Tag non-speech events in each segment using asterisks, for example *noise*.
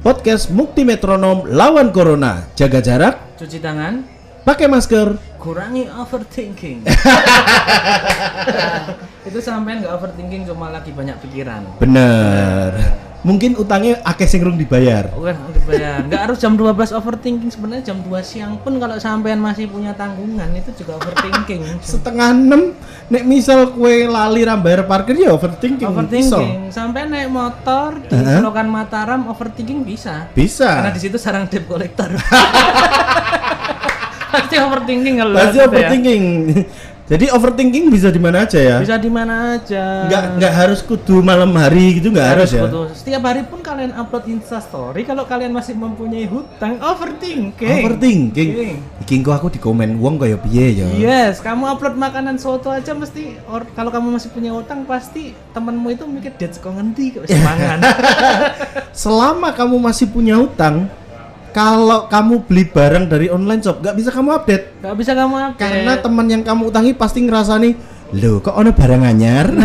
Podcast Mukti Metronom lawan Corona. Jaga jarak, Cuci tangan, pakai masker. kurangi overthinking. *laughs* itu sampean nggak overthinking cuma lagi banyak pikiran. Bener. Mungkin utangnya akeh sing rung dibayar. Bukan dibayar. Nggak harus jam 12 overthinking sebenarnya jam 2 siang pun kalau sampean masih punya tanggungan itu juga overthinking. Setengah enam, nek misal kue lali ra bayar parkir ya overthinking. Overthinking. Sampai naik motor di Heeh. Selokan Mataram overthinking bisa. Bisa. Karena di situ sarang debt collector. *laughs* Pasti overthinking kalau Pasti lewat situ ya. Jadi overthinking bisa di mana aja ya? Bisa di mana aja. Nggak nggak harus kudu malam hari gitu nggak harus ya? betul. Setiap hari pun kalian upload Insta story kalau kalian masih mempunyai hutang overthinking. Overthinking. Iki engko aku di komen wong kaya piye ya? Yes, kamu upload makanan soto aja mesti or, kalau kamu masih punya utang pasti temenmu itu mikir dia kok ngendi kok bisa *laughs* mangan. Selama kamu masih punya hutang, kalau kamu beli barang dari online shop nggak bisa kamu update Gak bisa kamu update. karena teman yang kamu utangi pasti ngerasani loh kok ono barang anyar *laughs*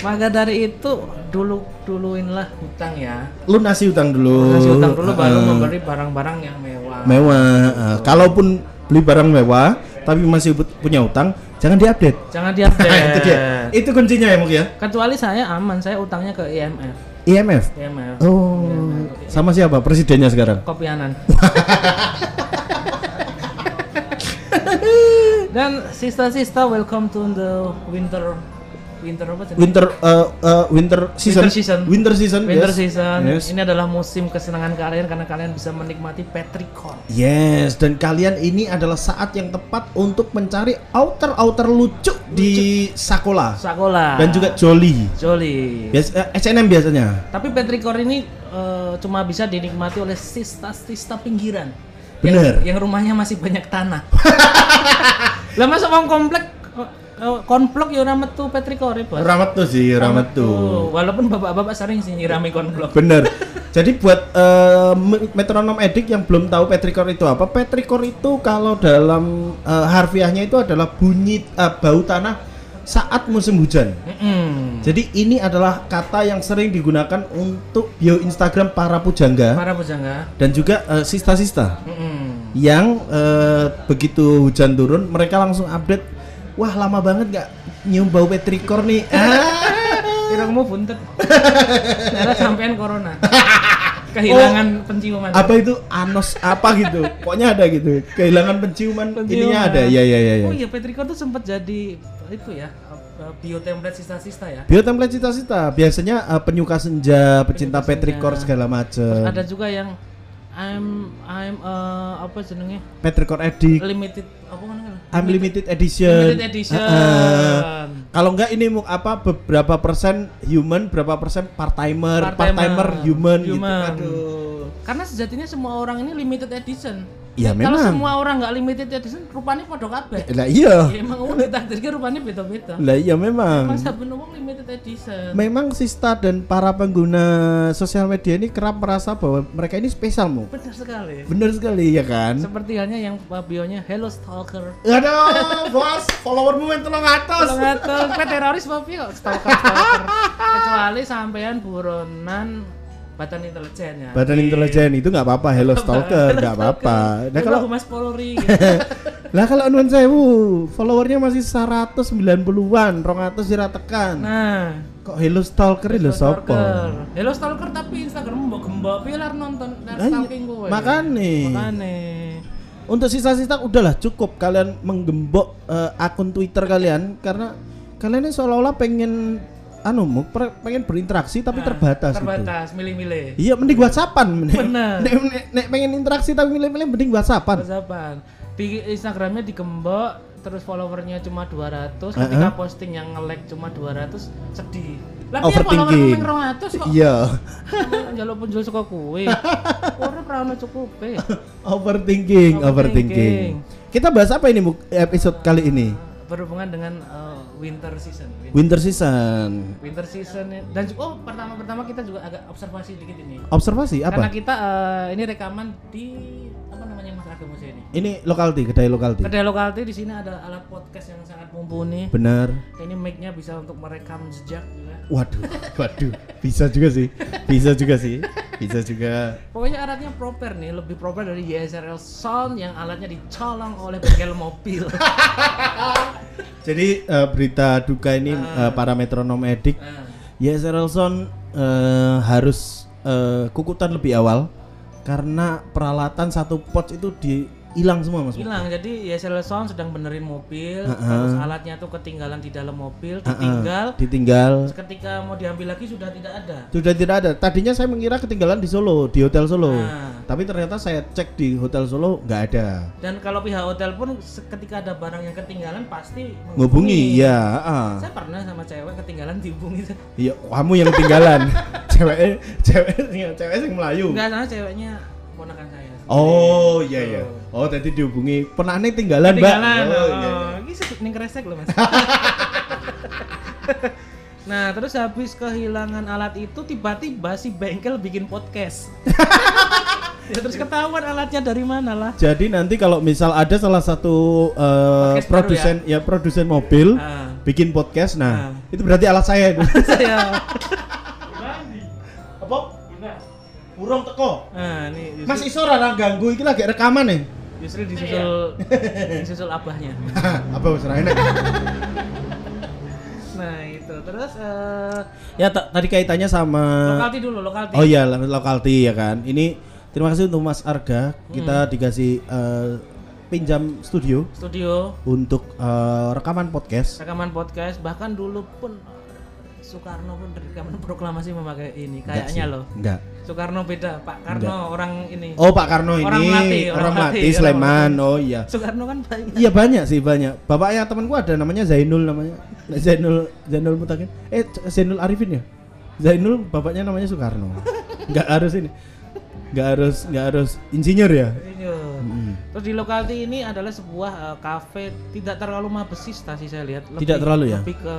Maka dari itu dulu duluinlah hutang ya. lunasi utang dulu Kasih hutang dulu baru Heeh. membeli barang-barang yang mewah. mewah Heeh. kalaupun beli barang mewah tapi masih punya utang jangan diupdate Jangan diupdate. *laughs* itu dia itu kuncinya ya mungkin ya Kecuali saya aman, saya utangnya ke IMF. IMF IMF. oh sama siapa presidennya sekarang Kopianan. *laughs* Dan sista-sista welcome to the winter winter apa tadi? winter uh, uh, winter season Winter season. winter season Winter yes. season. yes. Ini adalah musim kesenangan kalian karena kalian bisa menikmati petrikor. Yes, dan kalian ini adalah saat yang tepat untuk mencari outer-outer lucu, di Sakola Sakola. dan juga Jolly. Jolly. Bias, eh, H&M biasanya. Tapi petrikor ini eh, cuma bisa dinikmati oleh sista-sista pinggiran. Bener. Yang, yang rumahnya masih banyak tanah. *laughs* Lah masa wong komplek eh, konblok ya ora metu petrikor ya, Bos. Ramet tuh sih, ramet tuh. Tuh, walaupun bapak-bapak sering sih nyirami konblok. Bener. Jadi buat me- metronom edik yang belum tahu petrikor itu apa, petrikor itu kalau dalam eh, harfiahnya itu adalah bunyi eh, bau tanah saat musim hujan. Mm-mm. Jadi ini adalah kata yang sering digunakan untuk bio Instagram para pujangga Para pujangga. dan juga eh, sista-sista. Mm-mm. yang eh, begitu hujan turun mereka langsung update wah lama banget nggak nyium bau petrikor nih ah Irungmu buntet. Nara sampean corona. Kehilangan penciuman. apa itu anos apa gitu pokoknya ada gitu kehilangan penciuman, Penciuman. ininya ada ya ya ya ya Oh iya Petrikor tuh sempat jadi itu ya uh, bio template sista-sista ya. bio template cita-cita biasanya eh, penyuka senja pecinta Penyuka petrikor senja. segala macem Ada juga yang I'm I'm uh, apa jenenge petrikor edik limited apa namanya? unlimited edition Limited edition. Heeh. kalau enggak ini apa beberapa persen human berapa persen part timer part Part-timer. timer human, gitu Human. aduh Karena sejatinya semua orang ini limited edition. Ya, Kalau memang. semua orang nggak limited edition, rupanya podo kabeh. lah iya Ya, emang uang ditakdirkan rupanya beda-beda. lah iya memang Emang saben uang limited edition. memang Sista dan para pengguna sosial media ini kerap merasa bahwa mereka ini spesial mu Benar sekali. bener sekali ya kan Seperti halnya yang bionya Hello Stalker. aduh bos followermu yang tolong atas Kalau ngatur, kowe teroris kok stalker stalker. *laughs* Kecuali sampean buronan Badan intelijen ya. badan intelijen itu nggak apa-apa hello stalker nggak apa-apa nah kalau Humas Polri gitu. *laughs* lah kalau nuan sewu followernya masih 190-an 200 sira tekan Nah, kok hello stalker hello sopo Stalker. Hello Stalker tapi Instagram mbok gembok piye lar nonton lar Lah, stalking kowe. makane. Makane. Untuk sisa-sisa udahlah cukup kalian menggembok eh, akun Twitter kalian karena kalian ini seolah-olah pengen anu per- pengen berinteraksi tapi Nah, terbatas, gitu. Terbatas, milih-milih. Iya mending WhatsAppan. *laughs* Bener. Nek, nek- nek pengen interaksi tapi milih-milih mending WhatsAppan. WhatsAppan. Di Instagramnya digembok terus followernya cuma 200 Heeh. ketika posting yang nge-like cuma 200 sedih. Lah Overthinking. follower 200 kok Iya. *laughs* Jaluk penjual suka kue. Ora ora ono cukupe. *laughs* overthinking, overthinking. Kita bahas apa ini episode kali ini? Berhubungan dengan uh, winter season. Winter season. Winter season dan juga oh pertama-pertama kita juga agak observasi dikit ini. Observasi Karena apa? kita eh, ini rekaman di namanya Mas Musa ini? Ini lokalti, kedai lokalti. Kedai lokalti di sini ada alat podcast yang sangat mumpuni. Benar. Ini mic-nya bisa untuk merekam jejak juga. Waduh, waduh, bisa juga sih, bisa juga sih, bisa juga. Pokoknya alatnya proper nih, lebih proper dari YSRL Sound yang alatnya dicolong oleh bengkel mobil. *laughs* Jadi eh, berita duka ini eh, para metronom edik, Nah, YSRL Sound eh, harus eh, kukutan lebih awal karena peralatan satu pot itu di hilang semua mas. hilang jadi YSRL Sound sedang benerin mobil, Heeh. terus alatnya tuh ketinggalan di dalam mobil, ditinggal. ditinggal. Terus ketika mau diambil lagi sudah tidak ada. Sudah tidak ada. Tadinya saya mengira ketinggalan di Solo, di hotel Solo. Nah. Tapi ternyata saya cek di hotel Solo nggak ada. Dan kalau pihak hotel pun ketika ada barang yang ketinggalan pasti Ngubungi, ya. ah. Saya pernah sama cewek ketinggalan dihubungi. Iya, kamu yang ketinggalan. *laughs* cewek, cewek, cewek yang Melayu. Enggak sama ceweknya ponakan saya. Oh iya iya. Oh tadi dihubungi penane tinggalan, Mbak. Ketinggalan. Oh, Oh, iya, iya. Ini sedikit ning kresek loh, Mas. *laughs* nah, terus habis kehilangan alat itu tiba-tiba si bengkel bikin podcast. ya *laughs* terus ketahuan alatnya dari mana lah. Jadi nanti kalau misal ada salah satu Podcast baru produsen ya? produsen mobil Ah. bikin podcast, Ah. nah itu berarti alat saya itu. saya. *laughs* Burung teko. Nah, ini Mas iso ora ganggu iki lagi rekaman nih. justru disusul *laughs* disusul abahnya. *laughs* Apa wis ora enak? *laughs* Nah, itu. Terus eh ya ta- tadi kaitannya sama lokalti dulu, lokalti. Oh iya, lo- lokalti ya kan. Ini terima kasih untuk Mas Arga. Kita Hmm. dikasih eh, pinjam studio Studio untuk eh, rekaman podcast. rekaman podcast bahkan dulu pun Soekarno pun rekaman proklamasi memakai ini kayaknya loh. Enggak. Soekarno beda, Pak Karno orang ini. Oh Pak Karno ini Orang Melati, orang orang Melati, Melati Sleman. Oh iya. Soekarno kan banyak. Iya banyak sih banyak. Bapaknya temanku ada namanya Zainul namanya. Zainul Zainul Mutakin. Eh Zainul Arifin ya. Zainul bapaknya namanya Soekarno. Enggak harus ini. Enggak harus enggak harus insinyur ya. Mm. Terus di lokalti ini adalah sebuah kafe tidak terlalu mabesista sih saya lihat. Tidak terlalu ya? Lebih ke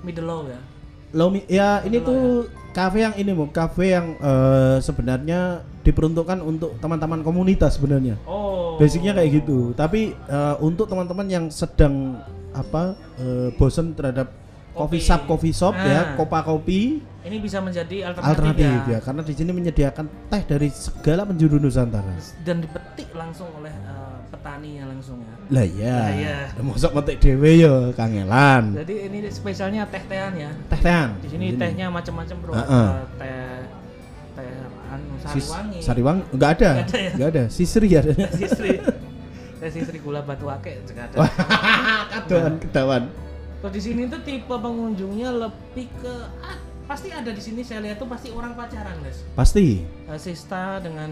middle low ya. Lomi ya ini tuh kafe yang ini mau kafe yang eh, sebenarnya diperuntukkan untuk teman-teman komunitas sebenarnya. Oh. Basicnya kayak gitu. Tapi eh, untuk teman-teman yang sedang apa eh, bosen terhadap Kopi. coffee shop coffee shop Ah. ya, kopa kopi Ini bisa menjadi alternatif, alternatif ya. ya. karena di sini menyediakan teh dari segala penjuru Nusantara. Dan dipetik langsung oleh eh, petaninya langsung ya. Lah ya. Lah iya. Mosok metik dhewe yo kangelan. Jadi ini spesialnya teh-tehan ya. Teh-tehan. Di sini tehnya macam-macam bro. Heeh. Ada teh teh anu sariwangi. Sariwangi enggak ada. Nggak ada ya? Enggak ada. Sisri *laughs* ada. Teh sisri. Teh sisri gula batu ake juga ada. *laughs* Ketahuan, ketahuan. Terus di sini tuh tipe pengunjungnya lebih ke ah, pasti ada di sini saya lihat tuh pasti orang pacaran guys. Pasti Eh, Sista dengan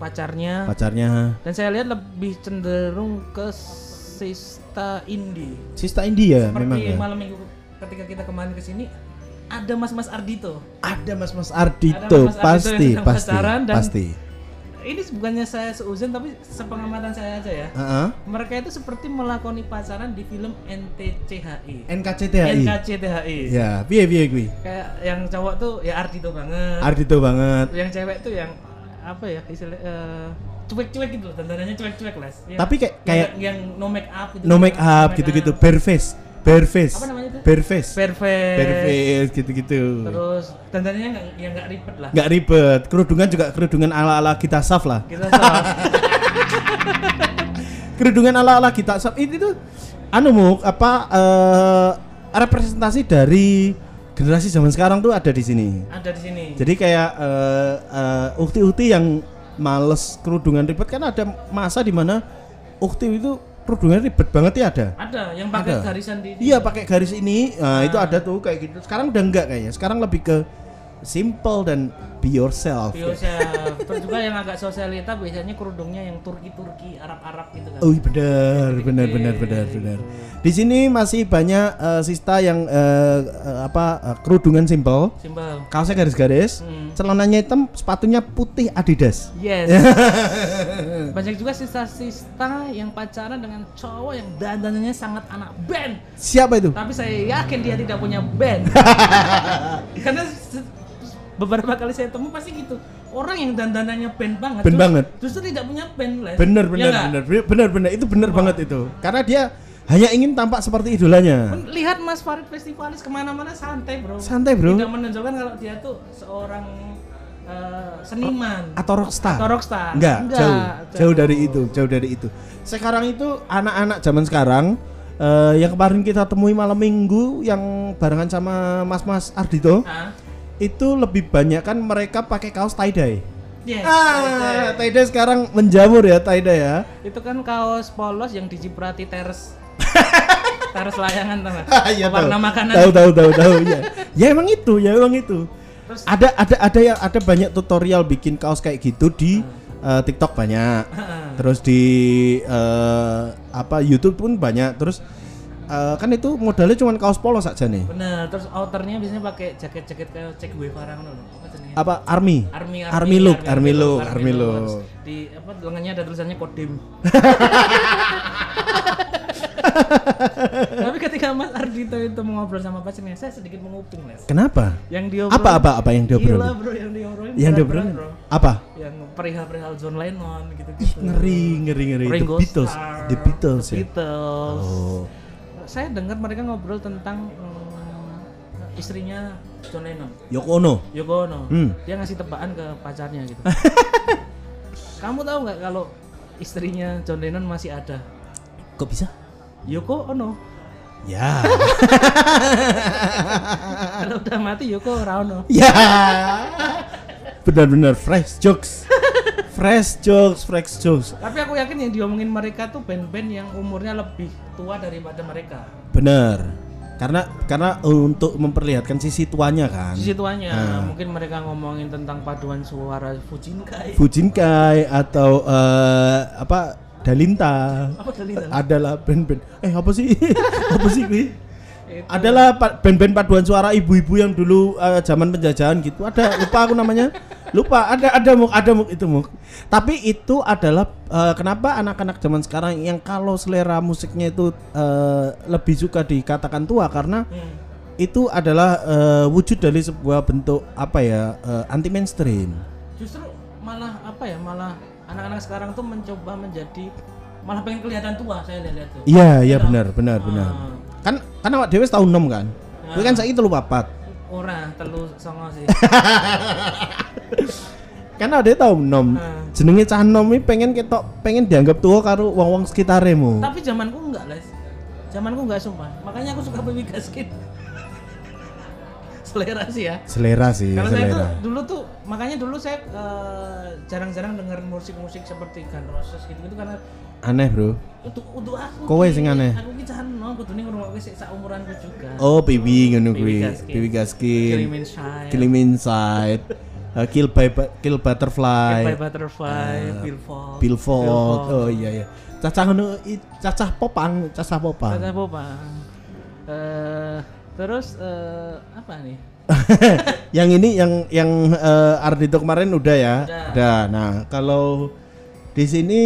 pacarnya pacarnya dan saya lihat lebih cenderung ke Sista indie. Sista India Seperti memang ya. malam minggu ketika kita kemarin ke sini ada mas-mas Ardito. Ada Mas-mas Ada Ardito, Mas Ardito pasti, yang pasti, pacaran dan- pasti. Ini bukannya saya seuzon tapi sepengamatan saya aja ya. Heeh. Mereka itu seperti melakoni pacaran di film NTCHI. NKCTHI. NKCTHI. Ya, piye piye kuwi? Kayak yang cowok tuh ya Ardito banget. Ardito banget. yang cewek tuh yang apa ya istilah eh, cuek-cuek gitu loh, dandanannya cuek-cuek les. Yang- Tapi kayak- yang, kayak- yang no make up gitu. No make up gitu-gitu, bare face, face. Apa namanya itu? Perfect. Bare face gitu-gitu. Terus dandanannya nggak yang nggak ribet lah. Nggak ribet. Kerudungan juga kerudungan ala-ala kita saf lah. Kita soal *laughs* Kerudungan ala-ala kita saf ini tuh anu Muk, apa eh, representasi dari generasi zaman sekarang tuh ada di sini. ada di sini. Jadi kayak eh, eh, ukti-ukti yang males kerudungan ribet kan ada masa di mana ukti itu kerudungan ribet banget ya ada. ada yang pakai Ada. garisan di Iya pakai garis ini, nah, itu ada tuh kayak gitu. Sekarang udah enggak kayaknya. Sekarang lebih ke simple dan be yourself. Yourself. Terus juga yang agak sosialita biasanya kerudungnya yang Turki-Turki, Arab-Arab gitu kan. Oh iya, benar, benar, benar, benar, benar. Di sini masih banyak eh, sista yang eh, eh, apa eh, kerudungan simple, Simbol. kaosnya garis-garis, Hmm. celananya hitam, sepatunya putih Adidas. Yes. *laughs* Banyak juga sista-sista yang pacaran dengan cowok yang dandanannya sangat anak band. Siapa itu? Tapi saya yakin dia tidak punya band. *laughs* Karena beberapa kali saya temu pasti gitu orang yang dandanannya band banget Band banget. justru tidak punya band les Bener Ya bener bener bener bener itu bener banget itu. Karena dia hanya ingin tampak seperti idolanya. Lihat Mas Farid festivalis ke mana-mana santai bro Santai, bro. tidak menunjukkan kalau dia tuh seorang eh, seniman Atau rockstar. atau rockstar Enggak, jauh, jauh dari jauh. itu, jauh dari itu. Sekarang itu anak-anak zaman sekarang eh, yang kemarin kita temui malam minggu yang barengan sama Mas-mas Ardito Ah, itu lebih banyak kan mereka pakai kaos tie dye. yes, Ah, tie dye sekarang menjamur ya tie dye ya. itu kan kaos polos yang diciprati teres *laughs* teres layangan tau nggak? Iya warna tahu. makanan Tahu tahu tahu tahu ya. Ya emang itu, ya emang itu. Terus- ada ada ada yang ada banyak tutorial bikin kaos kayak gitu di eh, TikTok banyak. Terus di eh, apa YouTube pun banyak. Terus eh, kan itu modalnya cuma kaos polos aja nih. bener terus outernya biasanya pakai jaket-jaket kayak cek gue ngono lho. apa Apa army? army Army look, army look, army look. di apa lengannya ada tulisannya kodim *laughs* tapi ketika Mas Ardito itu mengobrol sama pacarnya saya sedikit menguping les Kenapa? yang diobrol Apa apa apa yang gila diobrolin? bro yang diobrolin Yang bro. apa? yang perihal-perihal John Lennon gitu Ih, ngeri ngeri ngeri. The Ringo Beatles, Starr, The Beatles The ya. Beatles. Oh. Saya dengar mereka ngobrol tentang mm, istrinya John Lennon, Yoko Ono. Yoko Ono. Hmm. Dia ngasih tebakan ke pacarnya gitu. *laughs* Kamu tahu nggak kalau istrinya John Lennon masih ada? Kok bisa? Yoko Ono. Ya. *laughs* Kalau udah mati Yoko ora ono. ya. Benar-benar fresh jokes. Fresh jokes, fresh jokes. Tapi aku yakin yang diomongin mereka tuh band-band yang umurnya lebih tua daripada mereka. Benar. Karena karena untuk memperlihatkan sisi tuanya kan. Sisi tuanya, Ah. mungkin mereka ngomongin tentang paduan suara Fujinkai. Fujinkai atau eh, apa Dalinta. Apa tadi? Tan? Adalah band-band. Eh apa sih? *laughs* apa sih? Itu. Adalah band-band paduan suara ibu-ibu yang dulu eh, zaman penjajahan gitu. Ada lupa aku namanya. Lupa ada ada muk ada muk itu muk. Tapi itu adalah eh, kenapa anak-anak zaman sekarang yang kalau selera musiknya itu eh, lebih suka dikatakan tua karena Hmm. itu adalah eh, wujud dari sebuah bentuk apa ya anti mainstream. justru malah apa ya malah anak-anak sekarang tuh mencoba menjadi malah pengen kelihatan tua saya lihat tuh Iya iya benar benar benar. Ah. Kan kan awak dewe tahun 6 kan. Kowe kan saiki telu papat. ora telu songo sih *laughs* Kan ada tahun 6. Ah. Jenenge cah nom iki pengen ketok pengen dianggap tua karo wong-wong sekitaremu. tapi zamanku enggak les zamanku enggak sumpah makanya aku suka baby gaskin selera sih ya Selera sih, kalau saya tuh selera. dulu tuh makanya dulu saya eh, jarang-jarang denger musik-musik seperti Guns Roses gitu gitu karena Aneh, Bro. untuk untuk aku Kowe sing aneh. aku ki cah nom kudune ngrungokke sik sak umuranku juga Oh, Bibi ngono Baby kuwi. Bibi Gaskin. Killing Inside Killing Me Inside. Uh, kill by Kill Butterfly. By Butterfly, Billfold. Billfold. Oh iya iya. Cacah ngono cacah popang, cacah popang. Kata apa? Eh, terus eh, apa nih? *laughs* yang ini yang yang eh, Ardito kemarin udah ya. Udah. Nah, kalau di sini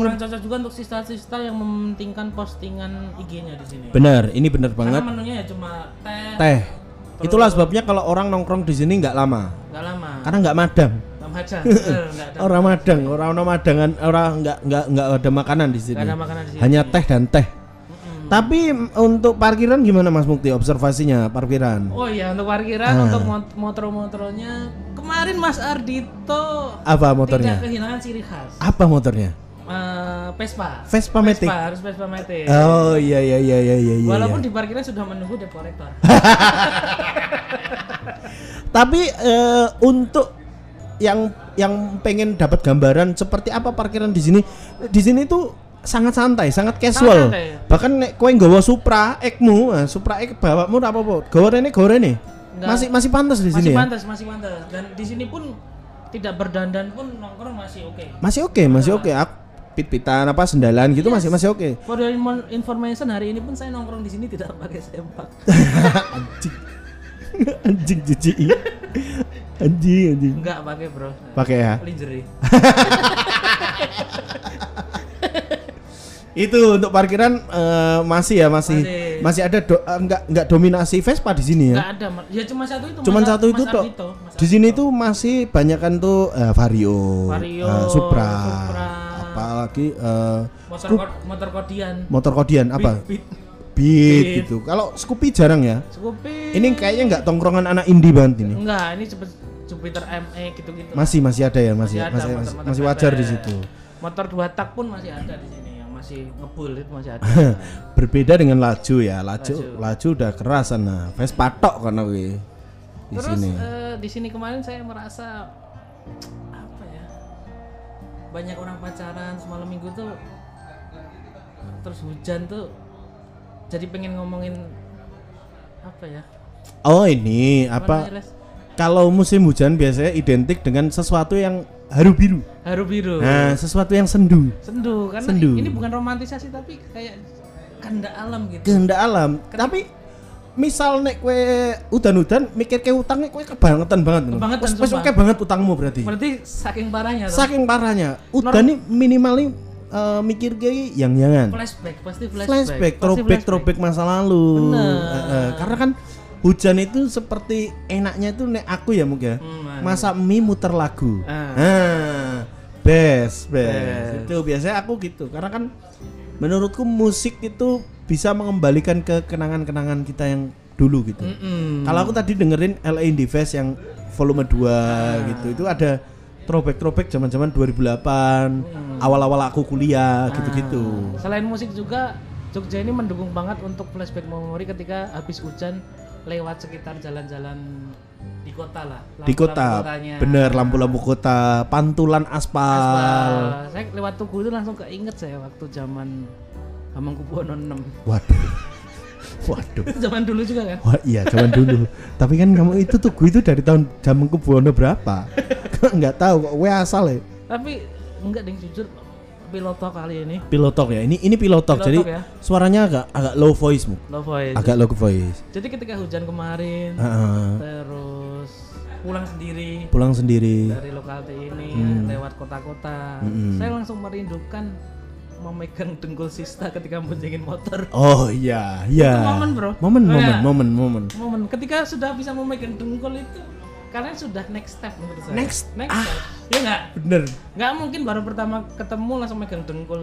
Kurang cocok juga untuk sista-sista yang mementingkan postingan IG-nya di sini. benar, ini benar banget. Karena menunya ya cuma teh, Teh. Itulah sebabnya kalau orang nongkrong di sini nggak lama. nggak lama. Karena nggak madang. Nggak. *laughs* Orang madang, orang orang madangan, orang nggak nggak nggak ada makanan di sini. Nggak ada makanan di sini. Hanya teh dan teh. Mm-mm. Tapi untuk parkiran gimana Mas Mukti observasinya parkiran? Oh iya untuk parkiran, Ah. untuk mot- motor-motornya kemarin Mas Ardito Apa tidak motornya? kehilangan ciri khas. Apa motornya? Eh, Vespa. Vespa Matic. Vespa, harus Vespa Matic. Oh iya iya iya iya iya. iya. Walaupun di parkiran sudah menunggu debt collector. *laughs* Tapi eh, untuk yang yang pengen dapat gambaran seperti apa parkiran di sini, di sini tuh sangat santai, sangat casual. santai. Bahkan nek kowe nggawa Supra X-mu, nah, Supra X bawakmu ora apa-apa. Gawa rene gawa rene. Enggak. Masih masih pantas di masih sini ya. pantas, masih pantas. Dan di sini pun tidak berdandan pun nongkrong masih oke. Masih oke, masih oke. Aku pit-pitan apa sendalan gitu masih masih oke. For your info- information hari ini pun saya nongkrong di sini tidak pakai sempak. *laughs* anjing. anjing jijik. anjing anjing. Enggak pakai, Bro. Pakai ya. Lingerie. *laughs* Itu untuk parkiran eh, masih ya masih Masih. Masih ada do, eh, enggak enggak dominasi Vespa di sini ya. Nggak ada, ya cuma satu itu. Cuman Mas- satu itu toh. Di sini tuh masih banyak kan tuh eh, Vario, Vario, eh, Supra, Supra. apalagi eh, motor ko- motor kodian. motor kodian apa? Beat, beat. Beat, Beat. gitu. Kalau Scoopy jarang ya. Scoopy. Ini kayaknya enggak tongkrongan anak indie banget ini. enggak, ini Jupiter ME gitu-gitu. Masih masih ada ya, masih Masih ada masih, masih, motor-motor masih wajar di situ. Motor dua tak pun masih ada di sini masih ngebul itu masih ada. *laughs* Berbeda dengan laju ya. Laju Laju. laju udah keras sana. Vespa tok kan kuwi. Di Terus sini. eh, di sini kemarin saya merasa apa ya? Banyak orang pacaran semalam minggu tuh terus hujan tuh jadi pengen ngomongin apa ya? Oh, ini Gimana, apa? Kalau musim hujan biasanya identik dengan sesuatu yang haru biru. Haru biru. Nah, sesuatu yang sendu. Sendu karena Sendu. ini bukan romantisasi tapi kayak kehendak alam gitu. Kehendak alam. Tapi misal nek kue udan-udan mikir ke utangnya kue kebangetan banget. Kebangetan, Wes- sumpah. oke banget utangmu berarti. Berarti saking parahnya tuh. Saking parahnya. Udan nih minimal nih eh, mikir kayak yang jangan. flashback pasti flashback. Flashback, throwback, flashback. throwback masa lalu. Bener. Eh, eh, karena kan hujan itu seperti enaknya itu nek aku ya mungkin. Hmm, Masa mie muter lagu. Ah. Ah, best, best. Best. Itu biasanya aku gitu. Karena kan menurutku musik itu bisa mengembalikan ke kenangan-kenangan kita yang dulu gitu. Mm-mm. Kalau aku tadi dengerin LA Indie Fest yang volume 2 Ah. gitu. Itu ada throwback-throwback zaman-zaman 2008, Hmm. awal-awal aku kuliah Ah. gitu-gitu. Selain musik juga Jogja ini mendukung banget untuk flashback memori ketika habis hujan lewat sekitar jalan-jalan di kota lah. Di Lampu-lampu kota, kotanya. bener lampu-lampu kota, pantulan aspal. Aspal. Saya lewat Tugu itu langsung keinget saya waktu zaman Hamengkubuwono 6. Waduh. *laughs* Waduh. Itu zaman dulu juga kan? Wah iya zaman dulu. Tapi kan kamu itu tuh gue itu dari tahun zaman Buwono berapa? *laughs* Nggak tahu kok. Gue asal ya. Tapi enggak ding jujur piloto kali ini Pilotok ya. Ini ini pilotok. Pilotok jadi ya. suaranya agak agak low voice mu. low voice. Agak low voice. Jadi ketika hujan kemarin Heeh. terus pulang sendiri pulang sendiri. dari lokal ini Hmm. lewat kota-kota, Mm-mm. saya langsung merindukan memegang dengkul Sista ketika boncengin motor. Oh iya iya. Itu momen, bro. Momen Oh, momen ya. momen momen. Momen ketika sudah bisa memegang dengkul itu kalian sudah next step menurut saya. Next- next ah. step. Ya enggak? Bener. Nggak mungkin baru pertama ketemu langsung megang dengkul.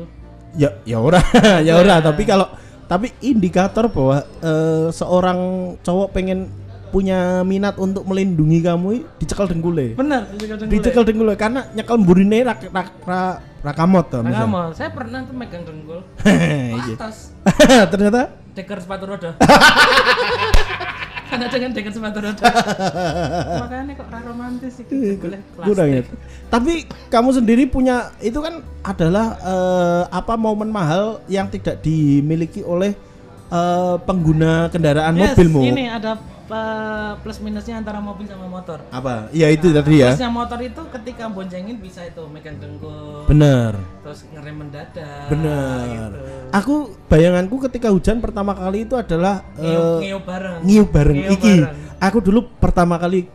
Ya ya ora *laughs* ya ora. Tapi kalau tapi indikator bahwa eh, seorang cowok pengen punya minat untuk melindungi kamu dicekal dengkule. Benar. Dicekal dengkule karena nyekel mburine rak rak ra, rakamot misalnya. kamu, saya pernah tuh megang dengkul. *laughs* Iya. Atas *laughs* Ternyata deker sepatu roda. Karena dengan deker sepatu roda. Makanya kok romantis sih boleh kurang ya. Tapi kamu sendiri punya itu kan adalah eh, apa momen mahal yang tidak dimiliki oleh eh, pengguna kendaraan Yes, mobilmu. Ini ada uh, plus minusnya antara mobil sama motor. Apa? Iya itu tadi ya. Plusnya motor itu ketika boncengin bisa itu megang dengkul, Bener. terus ngerem mendadak. Bener. Gitu. Aku bayanganku ketika hujan pertama kali itu adalah Ngiyup, ngiyup bareng. ngiup bareng iki. bareng. Aku dulu pertama kali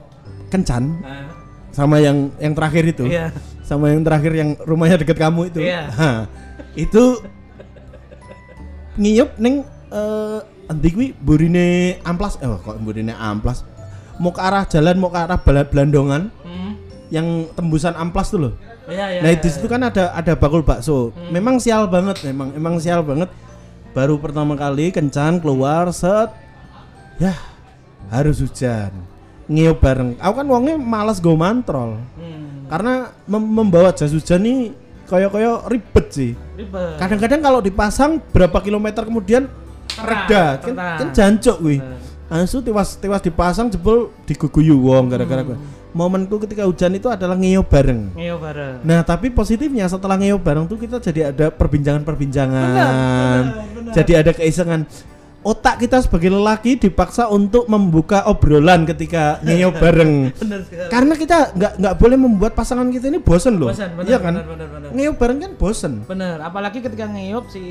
kencan Nah, sama yang yang terakhir itu. Iya. Sama yang terakhir yang rumahnya deket kamu itu. Iya. Hah, itu ngiyup ning eh endi kuwi burine amplas? Eh kok burine amplas? Mau ke arah jalan mau ke arah Belandongan. Hmm. yang tembusan amplas tuh loh Iya, iya. nah iya, di situ iya. kan ada ada bakul bakso. Memang sial banget memang emang sial banget. Baru pertama kali kencan keluar set. Ya harus hujan. Ngiyup bareng. Aku kan wongnya malas go mantrol. Hmm. karena mem- membawa jas hujan nih koyo-koyo ribet sih. Ribet. kadang-kadang kalau dipasang berapa kilometer kemudian reda kan, kan jancuk kuwi Nah. Asu tiwas tiwas dipasang jebol diguguyu wong gara-gara gue. Momenku ketika hujan itu adalah ngeyop bareng. Ngiyup bareng. Nah, tapi positifnya setelah ngeyop bareng tuh kita jadi ada perbincangan-perbincangan. Jadi ada keisengan. Otak kita sebagai lelaki dipaksa untuk membuka obrolan ketika ngeyop bareng. *laughs* Sekali. Karena kita nggak nggak boleh membuat pasangan kita ini bosen loh. Bosan, benar, iya kan? Ngeyop bareng kan bosen. Bener, apalagi ketika ngeyup si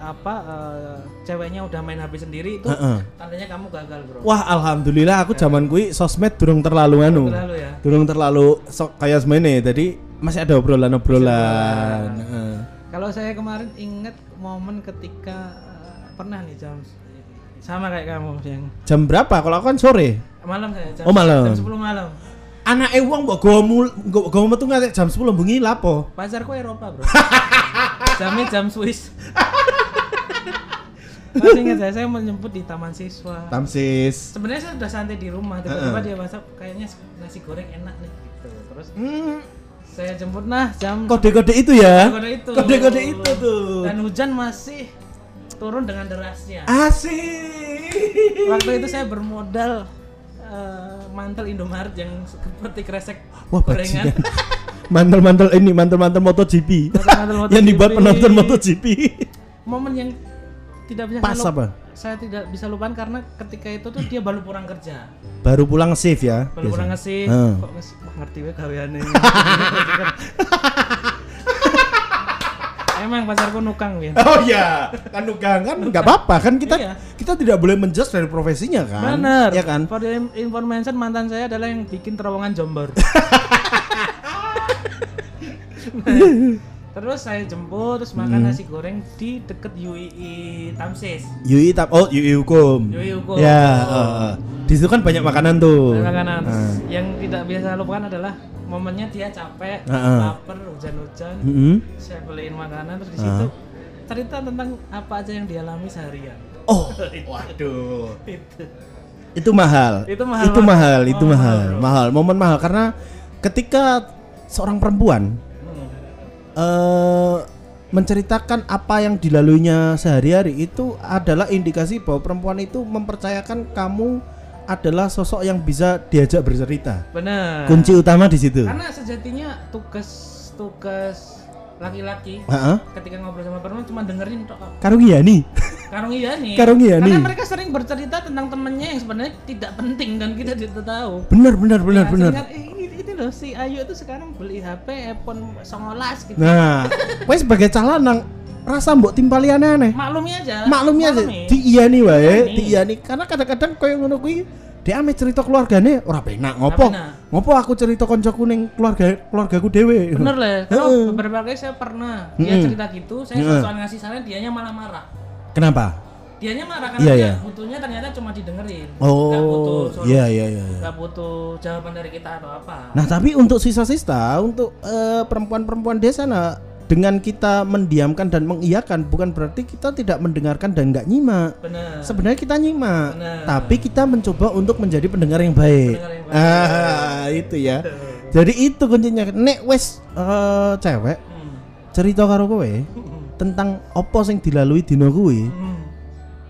apa eh, ceweknya udah main HP sendiri itu Heeh. tandanya kamu gagal, Bro. Wah, alhamdulillah aku zaman kui sosmed durung terlalu anu. Terlalu ya. Durung terlalu sok kayak semene. Tadi masih ada obrolan-obrolan. Kalau saya kemarin ingat momen ketika eh, pernah nih jam sama kayak kamu yang Jam berapa? Kalau aku kan sore. malam saya jam, Oh, malam. jam 10 malam Anak wong mbok gowo gowo metu nganti jam 10 bengi lapo? pacarku Eropa bro *laughs* jamnya jam Swiss masih ingat saya saya menjemput di taman siswa Tamsis. sebenarnya saya sudah santai di rumah tiba-tiba dia WhatsApp kayaknya nasi goreng enak nih gitu terus Hmm, saya jemput nah jam kode-kode itu ya. kode itu Kode-kode itu tuh. dan hujan masih turun dengan derasnya Asik. waktu itu saya bermodal eh, mantel Indomaret yang seperti kresek Wah, gorengan. *laughs* Mantel-mantel ini, mantel-mantel MotoGP. *laughs* Yang dibuat penonton MotoGP. momen yang tidak bisa Pas saya apa? saya tidak bisa lupakan karena ketika itu tuh dia baru pulang kerja Baru pulang shift ya. baru pulang biasa. ngasih Heeh. kok ngerti we gaweane *laughs* emang pacarku nukang Win Oh iya, kan nugang kan nggak apa-apa kan kita Iya. kita tidak boleh menjudge dari profesinya kan. Bener. Ya kan? For information mantan saya adalah yang bikin terowongan Jombor. terus saya jemput terus makan Hmm. nasi goreng di deket UII Tamsis. Yui tap oh Yui hukum. Yui Hukum. Ya, eh, eh. di situ kan banyak makanan tuh. Makanan Nah. yang tidak biasa lupakan adalah momennya dia capek, Heeh. lapar, hujan-hujan. Mm-mm. Saya beliin makanan terus di situ cerita tentang apa aja yang dialami seharian. Oh, *laughs* waduh. Itu. Itu mahal. Itu mahal Itu mahal, itu Oh, mahal. bro. Mahal, momen mahal karena ketika seorang perempuan Hmm. eh menceritakan apa yang dilaluinya sehari-hari itu adalah indikasi bahwa perempuan itu mempercayakan kamu adalah sosok yang bisa diajak bercerita. Benar. Kunci utama di situ. Karena sejatinya tugas tugas laki-laki Heeh. ketika ngobrol sama perempuan cuma dengerin tok. Karung iya nih. Karung iya nih. *laughs* Karung iya Karena nih. mereka sering bercerita tentang temennya yang sebenarnya tidak penting dan kita tidak tahu. Benar, benar, benar, Ya, benar. sehingga, eh, ini, ini loh si Ayu itu sekarang beli HP iPhone 19 gitu. Nah, *laughs* wes sebagai calanang rasa mbok timpali aneh-aneh. Maklumi aja. Maklumi aja Maklumi. di iya nih wae, Iyani. di iya nih. Karena kadang-kadang koyo ngono kuwi dia ame cerita keluargane ora penak ngopo. Ngopo aku cerita koncoku ning keluarga keluargaku dhewe. Bener lah. Kalau beberapa kali saya pernah dia cerita gitu, saya soal ngasih saran dianya malah marah. Kenapa? Dianya marah karena Iya, dia iya. butuhnya ternyata cuma didengerin. Nggak butuh Oh, iya iya iya. iya. nggak butuh jawaban dari kita atau apa. Nah, tapi untuk sisa-sisa untuk eh, perempuan-perempuan desa nah dengan kita mendiamkan dan mengiyakan bukan berarti kita tidak mendengarkan dan nggak nyimak. Bener. Sebenarnya kita nyimak, Benar. tapi kita mencoba untuk menjadi pendengar yang baik. Pendengar yang baik. Ah, itu ya. Jadi itu kuncinya. Nek wes eh, cewek Hmm. cerita karo kowe Hmm. tentang opo sing dilalui dino kuwi, Hmm.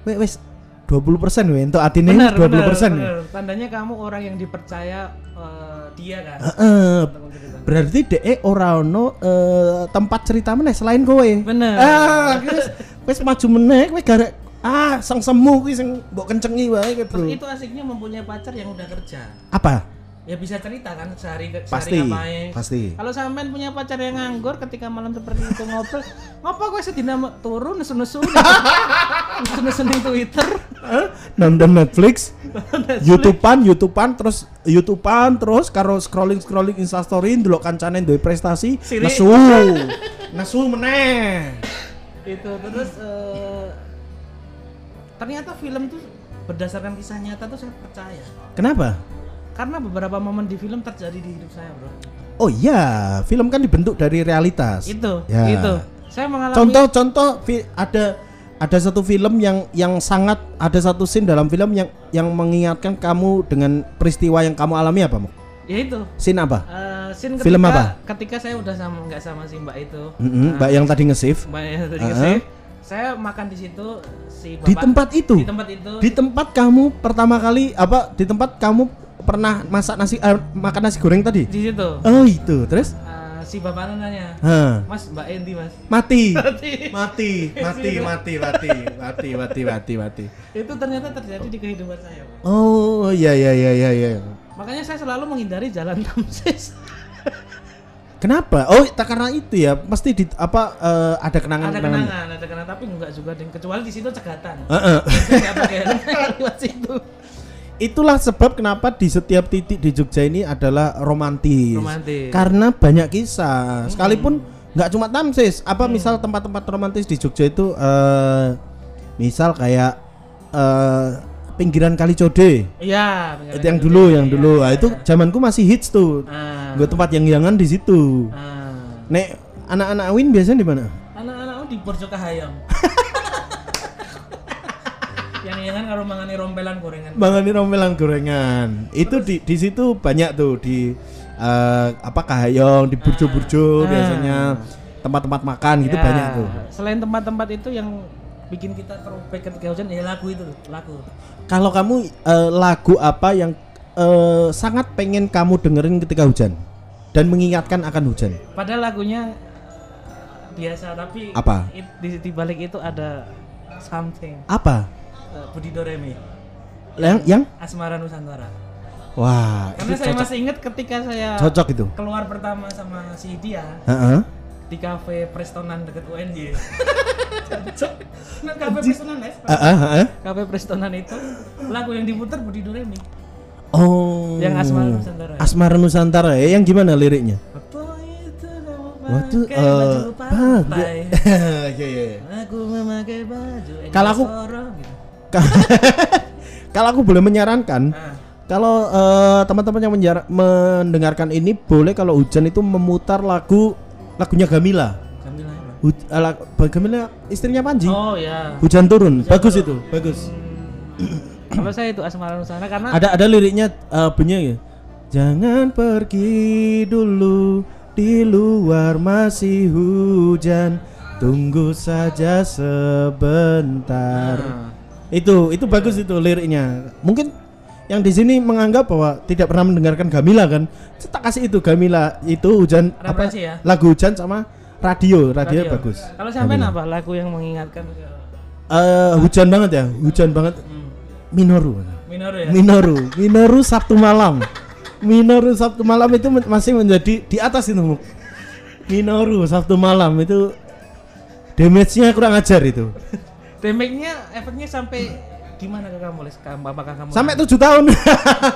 we wes 20% we entuk atine Benar, 20%. benar, we. benar. Tandanya kamu orang yang dipercaya eh, dia kan. Heeh. Untuk menceritakan. Berarti DE ora ono eh, tempat cerita meneh selain kowe. Bener. Ah, *laughs* wis wis maju meneh kowe garek ah sang semu kuwi sing mbok kencengi wae kowe, Bro. Terus itu asiknya mempunyai pacar yang udah kerja. Apa? Ya bisa cerita kan sehari sehari Pasti. ngapain. Pasti. Kalau sampean punya pacar yang nganggur ketika malam seperti itu ngobrol, ngapa gue sedina turun nesu-nesu *laughs* nesu-nesu di Twitter. *laughs* Nonton Netflix, YouTubean, YouTubean terus YouTubean terus karo scrolling scrolling Instastory ndelok kancane duwe prestasi, Sirik. nesu. *laughs* nesu meneh. itu terus eh, ternyata film tuh berdasarkan kisah nyata tuh saya percaya Kenapa? Karena beberapa momen di film terjadi di hidup saya bro Oh iya, film kan dibentuk dari realitas. itu Ya. itu saya mengalami Contoh-contoh ada ada satu film yang yang sangat ada satu scene dalam film yang yang mengingatkan kamu dengan peristiwa yang kamu alami apa, Mo? ya itu Scene apa? Eh, scene ketika, Film apa? ketika saya udah sama nggak sama si mbak itu Mm-mm, Mbak yang tadi nge-save mbak yang tadi Uh-uh. nge-save, saya makan di situ si bapak di tempat itu. di tempat itu Di tempat kamu pertama kali apa? Di tempat kamu pernah masak nasi eh, makan nasi goreng tadi? di situ Oh, itu. Terus? Eh, si bapak nanya Hah. mas mbak Endi mas Mati. *laughs* Mati. mati, mati, mati, mati, mati, mati, mati, mati. itu ternyata terjadi di kehidupan saya Pak. Oh, iya iya iya iya iya. makanya saya selalu menghindari jalan Tamsis *laughs* Kenapa? Oh, tak karena itu ya. Pasti di apa eh, ada ada kenangan-kenangan. kenangan ada kenangan tapi enggak juga ding kecuali di situ cegatan Heeh. saya nggak pakai helm saya *laughs* lewat situ Itulah sebab kenapa di setiap titik di Jogja ini adalah romantis. Romantis. Karena banyak kisah. Sekalipun nggak cuma Tamsis, apa misal tempat-tempat romantis di Jogja itu eh misal kayak eh, pinggiran Kali Code. Iya, Itu yang dulu, yang dulu. Nah, itu zamanku masih hits tuh. Ah. Gue tempat yang yangan di situ. Ah. Nek anak-anak Win biasanya di mana? Anak-anak di Borjo Kahayam. *laughs* yang yang kan kalau mangani rompelan gorengan. Mangani rompelan gorengan. Itu di di situ banyak tuh di eh, apa Kahayong, di burjo-burjo Ah. biasanya tempat-tempat makan gitu Ya, banyak tuh. Selain tempat-tempat itu yang bikin kita throwback ketika hujan ya lagu itu, lagu. Kalau kamu eh, lagu apa yang eh, sangat pengen kamu dengerin ketika hujan dan mengingatkan akan hujan? Padahal lagunya biasa tapi Apa? it- di, di balik itu ada something. Apa? Eh, Budi Doremi, Yang yang Asmara Nusantara. wah, Karena itu saya cocok, masih ingat ketika saya cocok itu. keluar pertama sama si dia Heeh. di kafe Prestonan deket UNY. *laughs* nah, kafe Prestonan ya? Heeh, heeh. Kafe Prestonan itu lagu yang diputar Budi Doremi. Oh. Yang Asmara Nusantara. Asmara Nusantara ya, yang gimana liriknya? Waktu eh baju pantai? *laughs* Iya iya. iya. Aku memakai baju Kalau aku- gitu. *laughs* Kalau aku boleh menyarankan, Ah, kalau eh, teman-teman yang menjar- mendengarkan ini boleh kalau hujan itu memutar lagu lagunya Gamila. Kamila apa? Hu- eh, lag- Gamila istrinya Panji. Oh ya. Hujan turun, bagus itu, bagus. Kalau saya itu Asmara Nusantara karena Ada ada liriknya uh, bunyinya ya. Jangan pergi dulu di luar masih hujan. Tunggu saja sebentar. Ah, Itu itu bagus itu liriknya. Mungkin yang di sini menganggap bahwa tidak pernah mendengarkan Gamila kan. Saya tak kasih itu Gamila itu hujan apa ya? lagu hujan sama radio, radio, radio. bagus. Kalau sampai apa lagu yang mengingatkan Eh, hujan banget ya, hujan banget. hmm, Minoru. minor ya? Minoru, Minoru Sabtu malam. Minoru Sabtu malam itu men- masih menjadi di atas itu. Minoru Sabtu malam itu damage-nya kurang ajar itu. Damage-nya efeknya sampai gimana ke kamu, Les? Kamu apakah kamu Sampai tujuh tahun.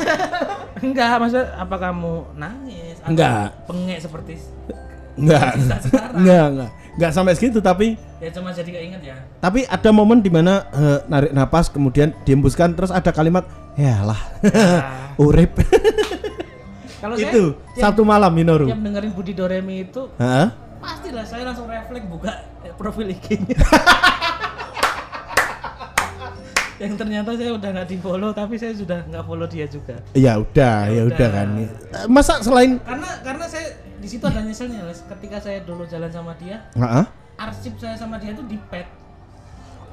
*laughs* enggak, maksudnya apa kamu nangis? Atau Enggak. Pengek seperti enggak, *laughs* *laughs* enggak, enggak. Enggak sampai segitu tapi ya cuma jadi keinget ya. tapi ada momen di mana eh, narik napas kemudian diembuskan terus ada kalimat ya lah Ya. urip Kalau saya itu Sabtu malam Minoru tiap dengerin Budi Doremi itu Hah? pastilah saya langsung refleks buka eh, profil IG-nya. Yang ternyata saya udah nggak di follow tapi saya sudah nggak follow dia juga ya udah ya udah udah. kan Eh, masa selain karena karena saya di situ ada nyeselnya Les. ketika saya dulu jalan sama dia Heeh. arsip saya sama dia tuh di pet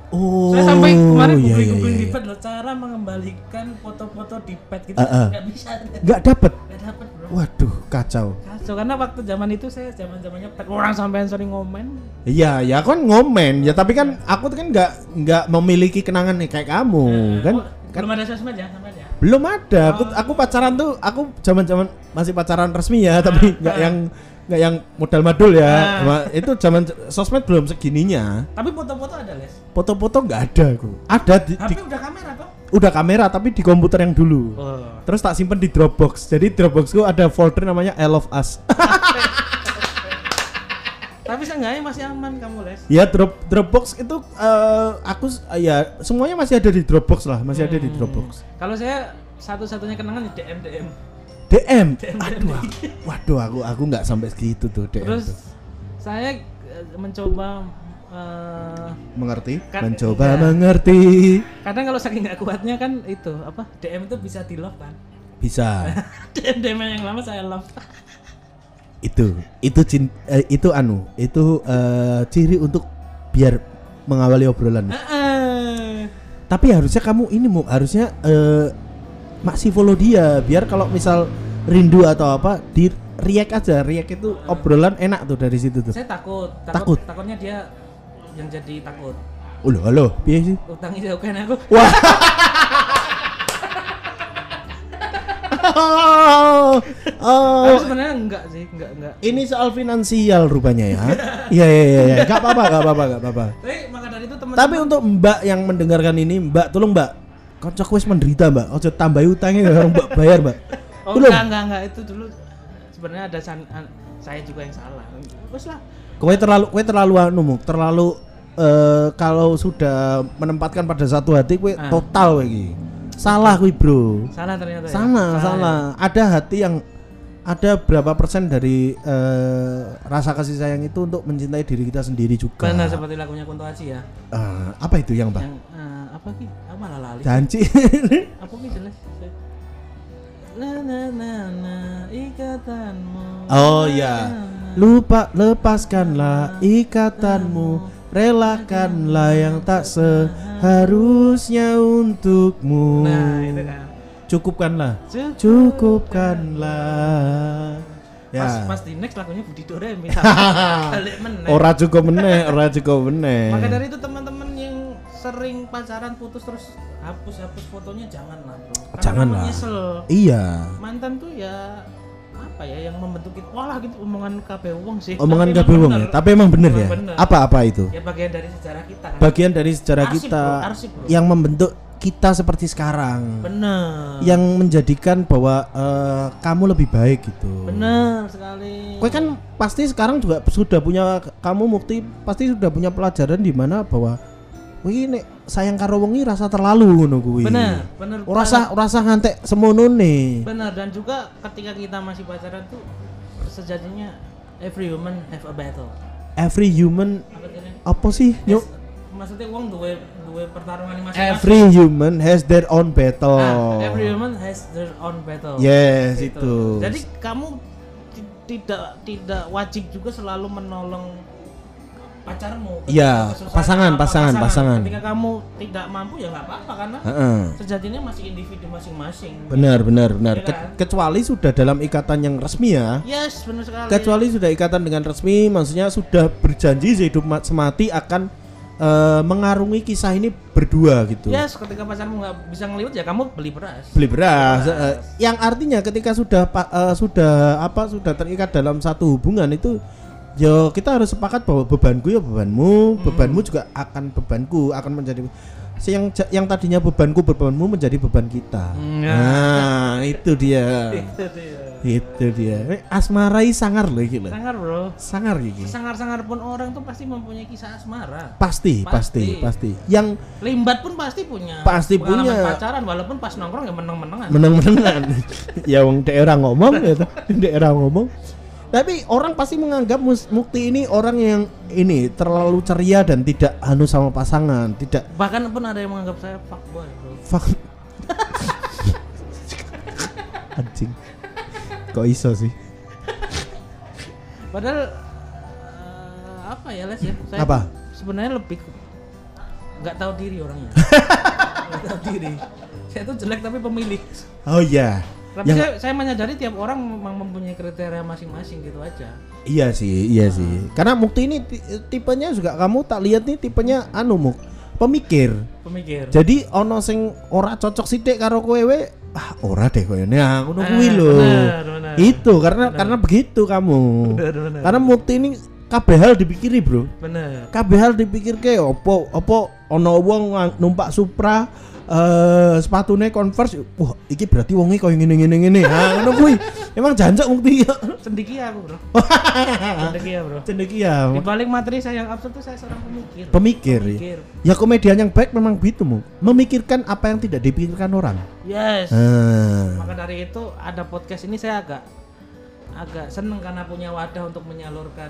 oh saya sampai kemarin iya, googling iya, googling iya. di pet loh cara mengembalikan foto-foto di pet gitu. Ah, ah. nggak bisa. Nggak dapet? Nggak dapet bro. Waduh kacau. Kacau karena waktu zaman itu saya zaman zamannya pet orang sampai sering ngomen. Iya, ya kan ngomen. Ya tapi kan aku tuh kan nggak nggak memiliki kenangan nih kayak kamu kan? Oh, belum ada sosmed ya sampai ya? Belum ada. Aku aku pacaran tuh aku zaman zaman masih pacaran resmi ya tapi nggak ah. yang nggak yang modal madul ya. Ma- itu zaman sosmed belum segininya. Tapi foto-foto ada les foto-foto nggak ada aku ada di, HP di- udah kamera tuh udah kamera tapi di komputer yang dulu. Oh. terus tak simpen di Dropbox. Jadi Dropboxku ada folder namanya I Love Us. Tapi seenggaknya masih aman kamu les. Ya drop Dropbox itu eh, aku s- ya semuanya masih ada di Dropbox lah. Masih ada di Hmm. Dropbox. Kalau saya satu-satunya kenangan di DM DM DM aduh aku, waduh aku aku nggak sampai segitu tuh DM terus tuh. saya eh, mencoba eh, mengerti? Kan- mencoba iya. mengerti. Kadang kalau saking nggak kuatnya kan itu apa DM itu bisa di love kan? Bisa. *laughs* DM DM yang lama saya love. *laughs* Itu itu cin, eh, itu anu itu eh, ciri untuk biar mengawali obrolan. Heeh. tapi harusnya kamu ini mau harusnya eh, masih follow dia biar kalau misal rindu atau apa di react aja. React itu obrolan enak tuh dari situ tuh. Saya takut, Takut? takut? takutnya dia yang jadi takut Halo, halo, piye sih? utang itu kan aku *laughs* Wah. oh, *laughs* oh. tapi sebenarnya enggak sih enggak enggak Ini soal finansial rupanya ya. Iya iya iya, iya. Gak apa-apa, gak apa-apa, gak apa-apa. tapi maka dari itu teman Tapi untuk Mbak yang mendengarkan ini, Mbak tolong Mbak, kocok wis menderita Mbak. Ojo tambahi utangnya orang Mbak bayar Mbak. oh enggak enggak enggak itu dulu sebenarnya ada san- an- saya juga yang salah terus lah Kowe terlalu kowe terlalu anu terlalu eh, kalau sudah menempatkan pada satu hati kue Ah. total iki. Salah kuwi, Bro. Salah ternyata ya. Salah, ya? salah. Ada hati yang ada berapa persen dari eh, rasa kasih sayang itu untuk mencintai diri kita sendiri juga. Benar seperti lagunya Kunto Aji ya. Eh, apa itu yang, Pak? Yang eh, apa ki? Aku malah lali. Janji. *laughs* Apa ki jelas? Na na na na ikatanmu. Oh, iya. Lupa lepaskanlah ikatanmu, relakanlah yang tak seharusnya untukmu. Nah, itu kan. Cukupkanlah. Cukup. Cukupkanlah. Ya. Pas pas di next lagunya Budi Doremi *laughs* balik meneh. Ora cukup meneh, ora cukup meneh. Maka dari itu teman-teman yang sering pacaran putus terus hapus-hapus fotonya janganlah, Bro. Janganlah. Iya. Mantan tuh ya apa ya yang membentuk kita. Walah gitu omongan KB wong sih. Omongan kabeh wong ya, tapi emang bener Emang ya. bener. Apa-apa itu? Ya bagian dari sejarah kita kan. Bagian dari sejarah Arsip, kita bro, arsip, bro. yang membentuk kita seperti sekarang. Bener. Yang menjadikan bahwa eh, kamu lebih baik gitu. Bener sekali. Kowe kan pasti sekarang juga sudah punya kamu mukti pasti sudah punya pelajaran di mana bahwa kuwi nek sayang karo wong iki rasa terlalu ngono kuwi. Bener, bener. Usah ora usah ngantek semonone. Benar dan juga ketika kita masih pacaran tuh sejatinya every human have a battle. Every human Apa sih? apa sih? Yuk. Maksudnya uang duwe duwe pertarungan masing-masing. Every human has their own battle. Nah, every human has their own battle. Yes, Gitu. itu. Jadi kamu ti- tidak tidak wajib juga selalu menolong pacarmu. Iya, pasangan, pasangan, pasangan. Ketika kamu tidak mampu ya nggak apa-apa karena Heeh. sejatinya masih individu masing-masing. Benar, benar, benar. Iya Ke- kan? kecuali sudah dalam ikatan yang resmi ya. Yes, benar sekali. Kecuali sudah ikatan dengan resmi, maksudnya sudah berjanji sehidup ma- semati akan eh, mengarungi kisah ini berdua gitu. Yes, ketika pacarmu nggak bisa ngeliwat ya kamu beli beras. Beli beras, Beras. eh, yang artinya ketika sudah eh, sudah apa sudah terikat dalam satu hubungan itu Yo kita harus sepakat bahwa bebanku ya bebanmu, Hmm. bebanmu juga akan bebanku akan menjadi yang ja- yang tadinya bebanku bebanmu menjadi beban kita. Hmm, Nah, itu dia. *laughs* Itu dia. itu dia. Eh, Asmarai sangar loh lho. Sangar bro. Sangar iki. Sangar-sangar pun orang tuh pasti mempunyai kisah asmara. Pasti, pasti, Pasti. pasti. Yang Limbat pun pasti punya. Pasti punya. pacaran walaupun pas nongkrong ya meneng-menengan. menang-menangan. *laughs* ya wong daerah ngomong ya daerah ngomong. Tapi orang pasti menganggap Mukti ini orang yang ini terlalu ceria dan tidak anu sama pasangan, tidak Bahkan pun ada yang menganggap saya fuckboy bro. fuck. Anjing. Kok iso sih? Padahal eh, apa ya Les ya? Saya Apa? Sebenarnya lebih nggak tahu diri orangnya. *laughs* Nggak tahu diri. Saya tuh jelek tapi pemilih. Oh iya. Tapi Yang saya, saya menyadari tiap orang memang mempunyai kriteria masing-masing gitu aja. iya sih, iya sih. Karena Mukti ini ti- tipenya juga kamu tak lihat nih tipenya anu Muk, pemikir. Pemikir. Jadi ono sing ora cocok sithik karo kowe we, ah ora deh kowe. Nah, ngono kuwi lho. Itu karena karena begitu kamu. Benar, benar. Karena Mukti ini kabeh hal dipikiri, Bro. Bener. Kabeh hal dipikir ke opo opo ono wong numpak Supra eh sepatune Converse. Wah, iki berarti wonge koyo ngene ngene ngene. Ha, ngono kuwi. Emang jancuk Mukti. Cendekia aku bro. *laughs* Cendekia bro. Cendekia. Di balik materi saya yang absurd tuh saya seorang pemikir. Pemikir. ya. Pemikir. Ya komedian yang baik memang begitu, Mu. Memikirkan apa yang tidak dipikirkan orang. Yes. Ah. Maka dari itu ada podcast ini saya agak agak seneng karena punya wadah untuk menyalurkan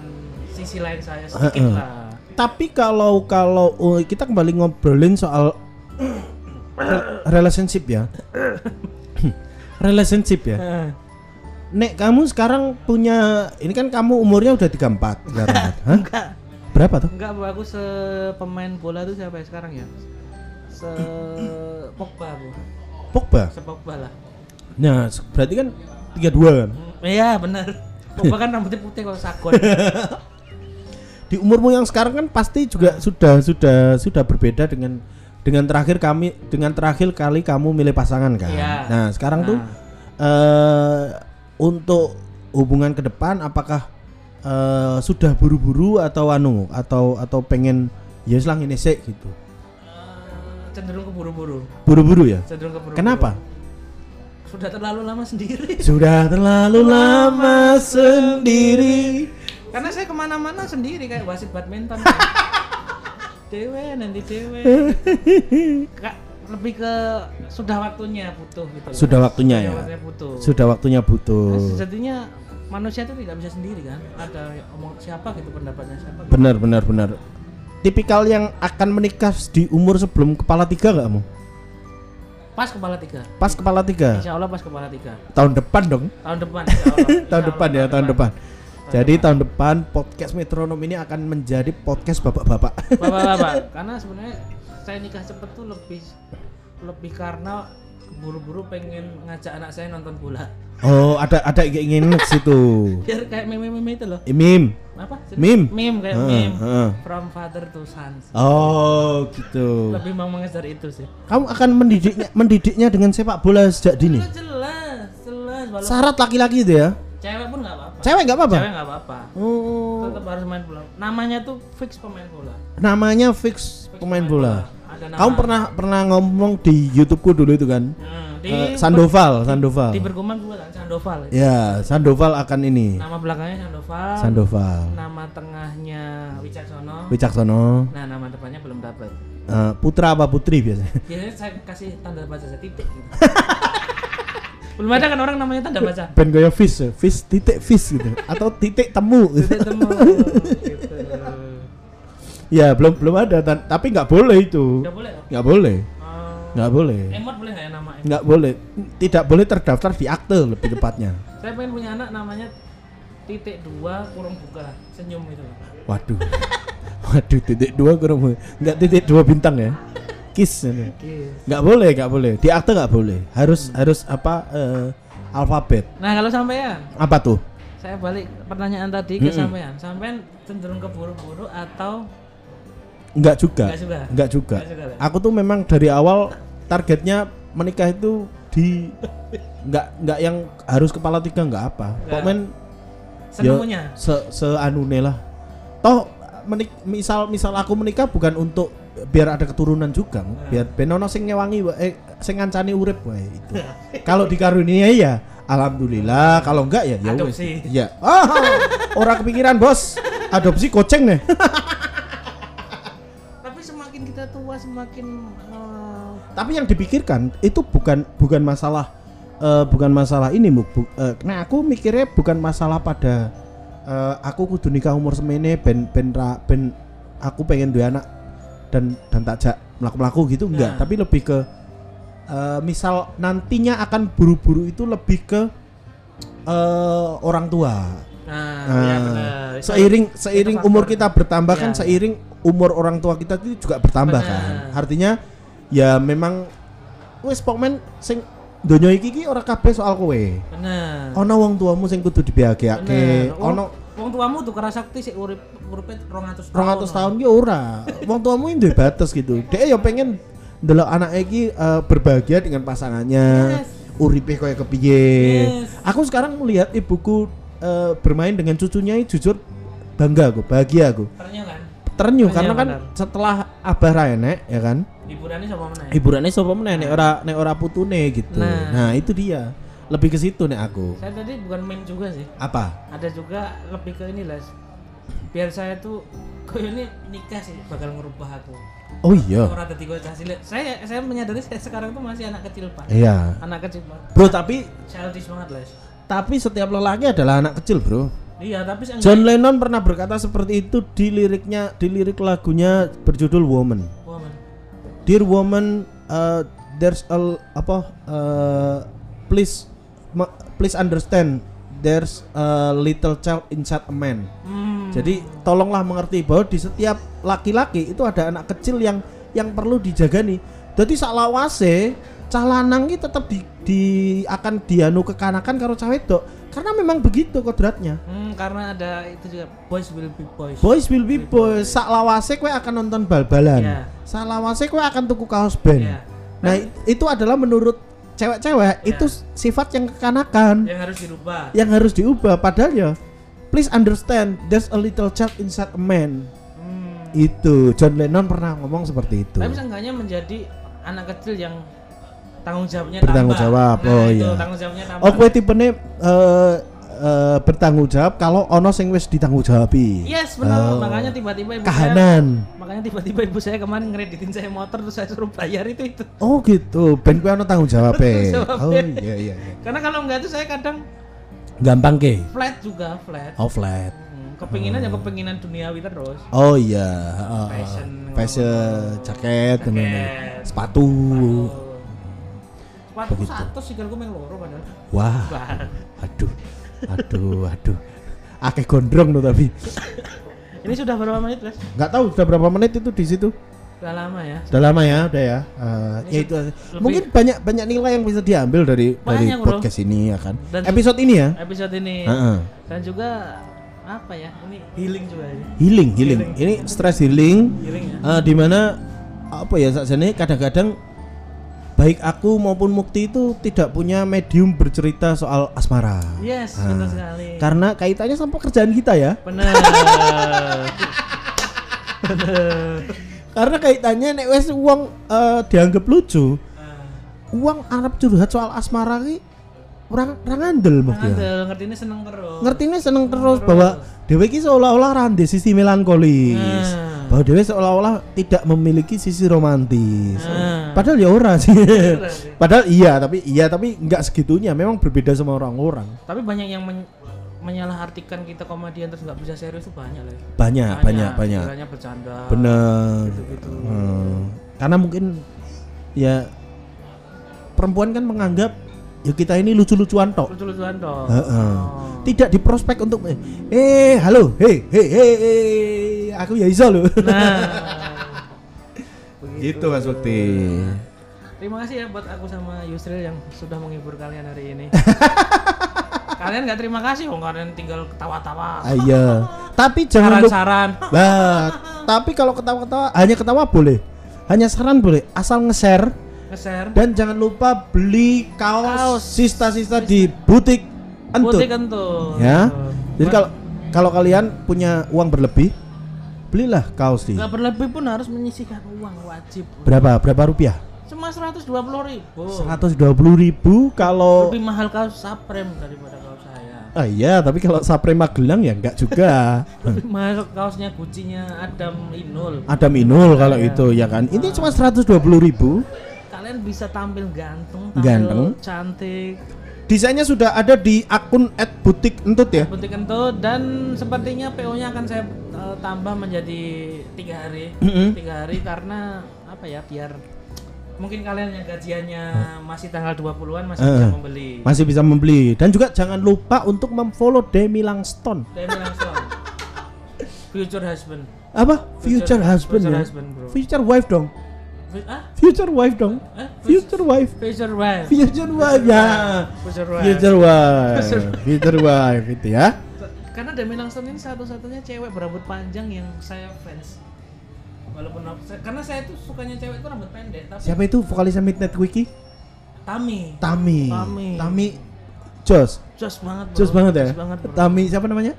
sisi lain saya sedikit Heeh. lah. Tapi kalau kalau oh, kita kembali ngobrolin soal re- relationship ya. *laughs* relationship ya. Nek kamu sekarang punya ini kan kamu umurnya udah 34 sekarang. *laughs* Hah? Enggak, Berapa tuh? enggak bu aku sepemain bola tuh siapa ya sekarang ya? Se Pogba bu, Pogba. se Pogba lah. Nah, se- berarti kan 32 kan. Hmm, Iya benar. Pogba kan rambutnya putih kalau sagon. *laughs* Di umurmu yang sekarang kan pasti juga sudah sudah sudah berbeda dengan dengan terakhir kami dengan terakhir kali kamu milih pasangan kan. Iya. Nah, sekarang tuh Nah. eh untuk hubungan ke depan apakah eh, sudah buru-buru atau anu atau atau pengen ya selang ini sih gitu. Eh, cenderung keburu-buru. Buru-buru ya? Cenderung keburu-buru. Kenapa? Sudah terlalu lama sendiri. Sudah terlalu lama sendiri. Karena saya ke mana-mana sendiri kayak wasit badminton. *laughs* dewe nanti dewe *laughs* Kak, lebih ke sudah waktunya butuh gitu loh. Sudah waktunya ya. waktunya butuh Sudah waktunya butuh. Nah, sejatinya manusia itu tidak bisa sendiri kan ada omong siapa gitu pendapatnya siapa gitu. Benar benar benar. Tipikal yang akan menikah di umur sebelum kepala tiga gak kamu? pas kepala tiga Pas kepala tiga insya Allah pas kepala tiga tahun depan dong. tahun depan *laughs* insya Allah. tahun depan ya tahun depan. Jadi tahun depan podcast metronom ini akan menjadi podcast bapak-bapak. bapak-bapak *laughs* karena sebenarnya saya nikah cepet tuh lebih lebih karena buru-buru pengen ngajak anak saya nonton bola oh ada ada keinginan ke situ. *laughs* biar kayak meme-meme itu loh Imim. apa Meme. meme kayak Heeh, meme from father to sons Oh gitu. lebih mau mengejar itu sih Kamu akan mendidiknya mendidiknya dengan sepak bola sejak dini. jelas jelas Syarat laki-laki itu ya. Cewek pun nggak apa-apa Cewek nggak apa-apa. cewek nggak apa-apa Oh. tetap harus main bola namanya tuh fix pemain bola Namanya fix pemain bola. ada nama Kamu pernah pernah ngomong di YouTubeku dulu itu kan? Hmm, di Eh, Sandoval, Sandoval. di bergumam juga kan Sandoval Ya, Sandoval akan ini. nama belakangnya Sandoval Sandoval. nama tengahnya Wicaksono Wicaksono. nah nama depannya belum dapat Eh, putra apa putri biasanya? biasanya saya kasih tanda baca titik gitu. *laughs* belum ada kan orang namanya tanda baca Ben gaya fish, ya. fish titik fish gitu atau titik temu. gitu. titik temu gitu ya, belum belum ada tapi nggak boleh itu. nggak boleh Nggak boleh. Oh, Nggak boleh. emot boleh nggak ya nama emot Nggak boleh. Tidak boleh terdaftar di akte lebih tepatnya. saya pengen punya anak namanya titik dua kurung buka senyum itu. Waduh. *laughs* Waduh, titik dua kurang nggak titik dua bintang ya. Kiss ini. Nggak boleh, nggak boleh. Di akte nggak boleh. Harus harus apa eh, alfabet. nah kalau sampean Apa tuh? saya balik pertanyaan tadi ke sampean sampean cenderung keburu-buru atau Nggak juga. Nggak juga? Nggak juga. Nggak juga, ya? Aku tuh memang dari awal targetnya menikah itu di *laughs* nggak nggak yang harus kepala tiga nggak apa. Pokoknya semuanya se seanune lah. Toh menik misal misal aku menikah bukan untuk biar ada keturunan juga, biar ben ono sing ngewangi wa- eh sing ngancani urip wae itu. *laughs* Kalau dikaruniai ya alhamdulillah, kalau enggak ya ya wes. Adopsi. Iya. Ah, orang kepikiran, Bos. Adopsi goceng nih. *laughs* tapi semakin kita tua semakin eh, Tapi yang dipikirkan itu bukan bukan masalah eh, bukan masalah ini, Muk. Bu- eh, nah, aku mikirnya bukan masalah pada eh, aku kudu nikah umur semene ben ben ra, ben aku pengen dua anak dan dan tak jak melaku-melaku gitu enggak, Nah. tapi lebih ke eh, misal nantinya akan buru-buru itu lebih ke eh, orang tua. nah, Nah, ya benar seiring seiring umur kita bertambah kan Ya. seiring umur orang tua kita itu juga bertambah Benar. kan artinya ya memang wis pokmen sing donya iki ki ora kabeh soal kowe benar ana wong tuamu sing kudu dibahagiake Bener. Ana wong tuamu tuh sakti sih urip uripnya 200 tahun 200 tahun ki ora wong tuamu duwe batas gitu dia ya pengen ndelok anak iki eh, berbahagia dengan pasangannya Yes. uripe koyo kepiye Yes. aku sekarang melihat ibuku eh, bermain dengan cucunya ini jujur bangga aku bahagia aku ternyata kan terenyuh Iya, karena kan benar. setelah abah ra enek ya kan hiburannya sama mana ya? hiburannya sapa meneh nek ora nek ora putune gitu Nah. nah. itu dia lebih ke situ nek aku. Saya tadi bukan main juga sih. Apa? Ada juga lebih ke ini lah biar saya tuh kok ini nikah sih bakal ngerubah aku. Oh iya. Orang tadi gue cilik saya saya menyadari saya sekarang tuh masih anak kecil pak. Iya. Anak kecil pak. Bro tapi childish banget lah tapi setiap lelaki adalah anak kecil bro. Iya tapi John Lennon pernah berkata seperti itu di liriknya di lirik lagunya berjudul Woman. Woman. Dear woman uh, there's a apa uh, please please understand there's a little child inside a man Hmm. Jadi tolonglah mengerti bahwa di setiap laki-laki itu ada anak kecil yang yang perlu dijaga nih. Jadi saklawase cah lanang iki tetap di, di akan dianu kekanakan karo cah wedok karena memang begitu kodratnya. Hmm, karena ada itu juga boys will be boys. Boys will be boys. Saklawase kowe akan nonton bal-balan. Iya. Saklawase kowe akan tuku kaos band. Iya. Nah, i- itu adalah menurut cewek-cewek Iya. itu sifat yang kekanakan Yang harus dirubah. yang harus diubah padahal ya please understand there's a little child inside a man Hmm. itu John Lennon pernah ngomong seperti itu Tapi seenggaknya menjadi anak kecil yang tanggung jawabnya Bertanggung tambah. jawab, Nah, oh iya. tanggung jawabnya tambah. oh kue tipenya eh, eh, bertanggung jawab kalau ono sing wis ditanggung jawabi. Yes, benar. Oh. Makanya tiba-tiba ibu Kahanan. saya makanya tiba-tiba ibu saya kemarin ngereditin saya motor terus saya suruh bayar itu itu. Oh gitu, ben kuwi ono tanggung jawab Oh ya. iya iya iya. Karena kalau enggak itu saya kadang Gampang ke? flat juga, flat. Oh flat. Hmm, kepinginan ya kepinginan duniawi terus. Oh iya, heeh. Fashion. fashion, jaket, Jaket. sepatu. Sepatu Begitu. satu sih kalau meng loro padahal. Wah. aduh, aduh, aduh. Akeh gondrong tuh tapi. Ini sudah berapa menit, Mas? Nggak tahu sudah berapa menit itu di situ. Udah lama ya. Udah lama ya, udah ya. Ini ya itu. Mungkin banyak banyak nilai yang bisa diambil dari dari Banyak, Bro. podcast ini ya kan. Dan- Episode ini ya. Episode ini Heeh. dan juga apa ya? Ini healing juga ini. Healing, healing. Ini stress healing. Healing ya. Eh, di mana apa ya sakjane kadang-kadang baik aku maupun Mukti itu tidak punya medium bercerita soal asmara. Yes, Ah. betul sekali. Karena kaitannya sama pekerjaan kita ya. Benar. *laughs* Karena kaitannya nek wes uang eh, dianggap lucu, Ah. uang Arab curhat soal asmara ki orang orang andel Muk, ya. Andel, ngerti ini seneng terus. Ngertinya seneng terus bahwa dewe ki seolah-olah rande sisi melankolis. Nah. Bahwa dewe seolah-olah tidak memiliki sisi romantis. Nah. Padahal ya ora sih. Bener sih. Padahal iya, tapi iya tapi nggak segitunya. Memang berbeda sama orang-orang. Tapi banyak yang men menyalahartikan kita komedian terus nggak bisa serius itu banyak lah. Banyak, banyak, banyak. Kiranya bercanda. Bener. Gitu-gitu. Hmm. Karena mungkin ya perempuan kan menganggap ya kita ini lucu-lucuan tok. Lucu-lucuan dong. Heeh. Oh. Tidak diprospek untuk eh halo, hei, hei, hei, hei, aku ya iso loh. Nah. *laughs* Gitu Mas Bukti. Terima kasih ya buat aku sama Yusril yang sudah menghibur kalian hari ini. *laughs* kalian nggak terima kasih, oh kalian tinggal ketawa-tawa. Ah, iya. Tapi jangan. Saran-saran. Nah, tapi kalau ketawa-ketawa hanya ketawa boleh. Hanya saran boleh, asal nge-share Nge-share. dan jangan lupa beli kaos sista-sista di butik Entut. Putih kentut. Ya. Jadi kalau kalau kalian punya uang berlebih, belilah kaos di. nggak berlebih pun harus menyisihkan uang wajib. Berapa? Berapa rupiah? Cuma 120 ribu. 120 ribu kalau Lebih mahal kaos Supreme daripada kaos saya. Ah iya, tapi kalau Sapre Magelang ya enggak juga. *laughs* Lebih mahal kaosnya Gucci-nya Adam Inul. Ada minul kalau itu ya kan. Ini cuma 120 ribu. Kalian bisa tampil ganteng, tampil Ganteng. cantik, Desainnya sudah ada di akun @butik entut ya. putih kentut dan sepertinya PO-nya akan saya eh, tambah menjadi tiga hari, tiga hari karena apa ya biar mungkin kalian yang gajiannya masih tanggal 20-an masih Eh. bisa membeli. Masih bisa membeli dan juga jangan lupa untuk memfollow Demi Langston. Demi langsung. *laughs* Future husband. Apa? Future, husband future ya. husband, bro. Future wife dong. Fu- ah? Future wife dong. Eh? Future wife. Future wife. Future wife ya. Future wife. Future wife. Future wife itu ya. Karena Demi Langston ini satu-satunya cewek berambut panjang yang saya fans. Walaupun karena saya tuh sukanya cewek itu rambut pendek, tapi Siapa itu vokalisnya Midnight Wiki? Tami. Tami. Tami. Tami. Jos. Jos banget, bro. Jos banget ya. Jos banget, bro. Tami siapa namanya?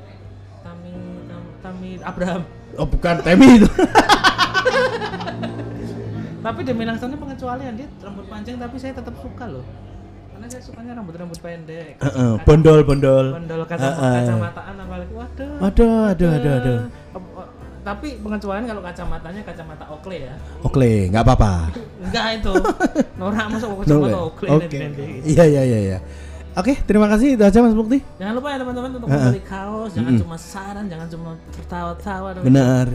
Tami, Tam- Tami Abraham. Oh bukan Temi itu. *laughs* Tapi Demi Langston ini pengecualian dia rambut panjang tapi saya tetap suka loh. Karena saya sukanya rambut-rambut pendek. Heeh, bondol bondol. Bondol kacamata, Heeh. kacamataan apalagi. Waduh. Aduh, aduh, aduh, aduh. Op- op- Tapi pengecualian kalau kacamatanya kacamata Oakley ya. Oke, nggak apa-apa. Enggak itu. Norak masuk kacamata Oakley Oke. pendek. Iya iya iya iya. Oke, terima kasih itu aja Mas Bukti. Jangan lupa ya teman-teman untuk membeli kaos, jangan cuma saran, jangan cuma tertawa-tawa, Benar.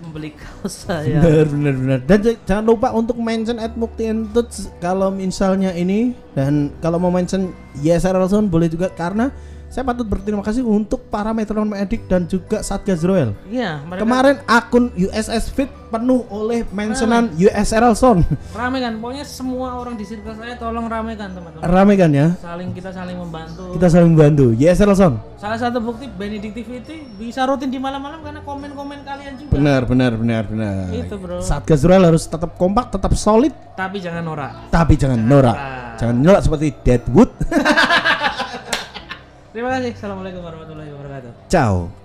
Membeli kaos saya. Benar benar benar. Dan jangan lupa untuk mention at Mukti Entut kalau misalnya ini dan kalau mau mention YSR Zone boleh juga karena saya patut berterima kasih untuk para metronom edik dan juga Satgas Royal. Iya, mereka Kemarin akun USS Fit penuh oleh mentionan USR Zone. rame kan. Pokoknya semua orang di circle saya tolong ramekan teman-teman. Rame kan ya? Saling kita saling membantu. Kita saling bantu. YSR Zone. Salah satu bukti Benedictivity bisa rutin di malam-malam karena komen-komen kalian juga. Benar benar benar benar. Itu bro. Satgas Royal harus tetap kompak, tetap solid, Tapi jangan norak. tapi jangan norak. Jangan norak seperti Deadwood. *laughs* Terima kasih. Assalamualaikum warahmatullahi wabarakatuh. Ciao.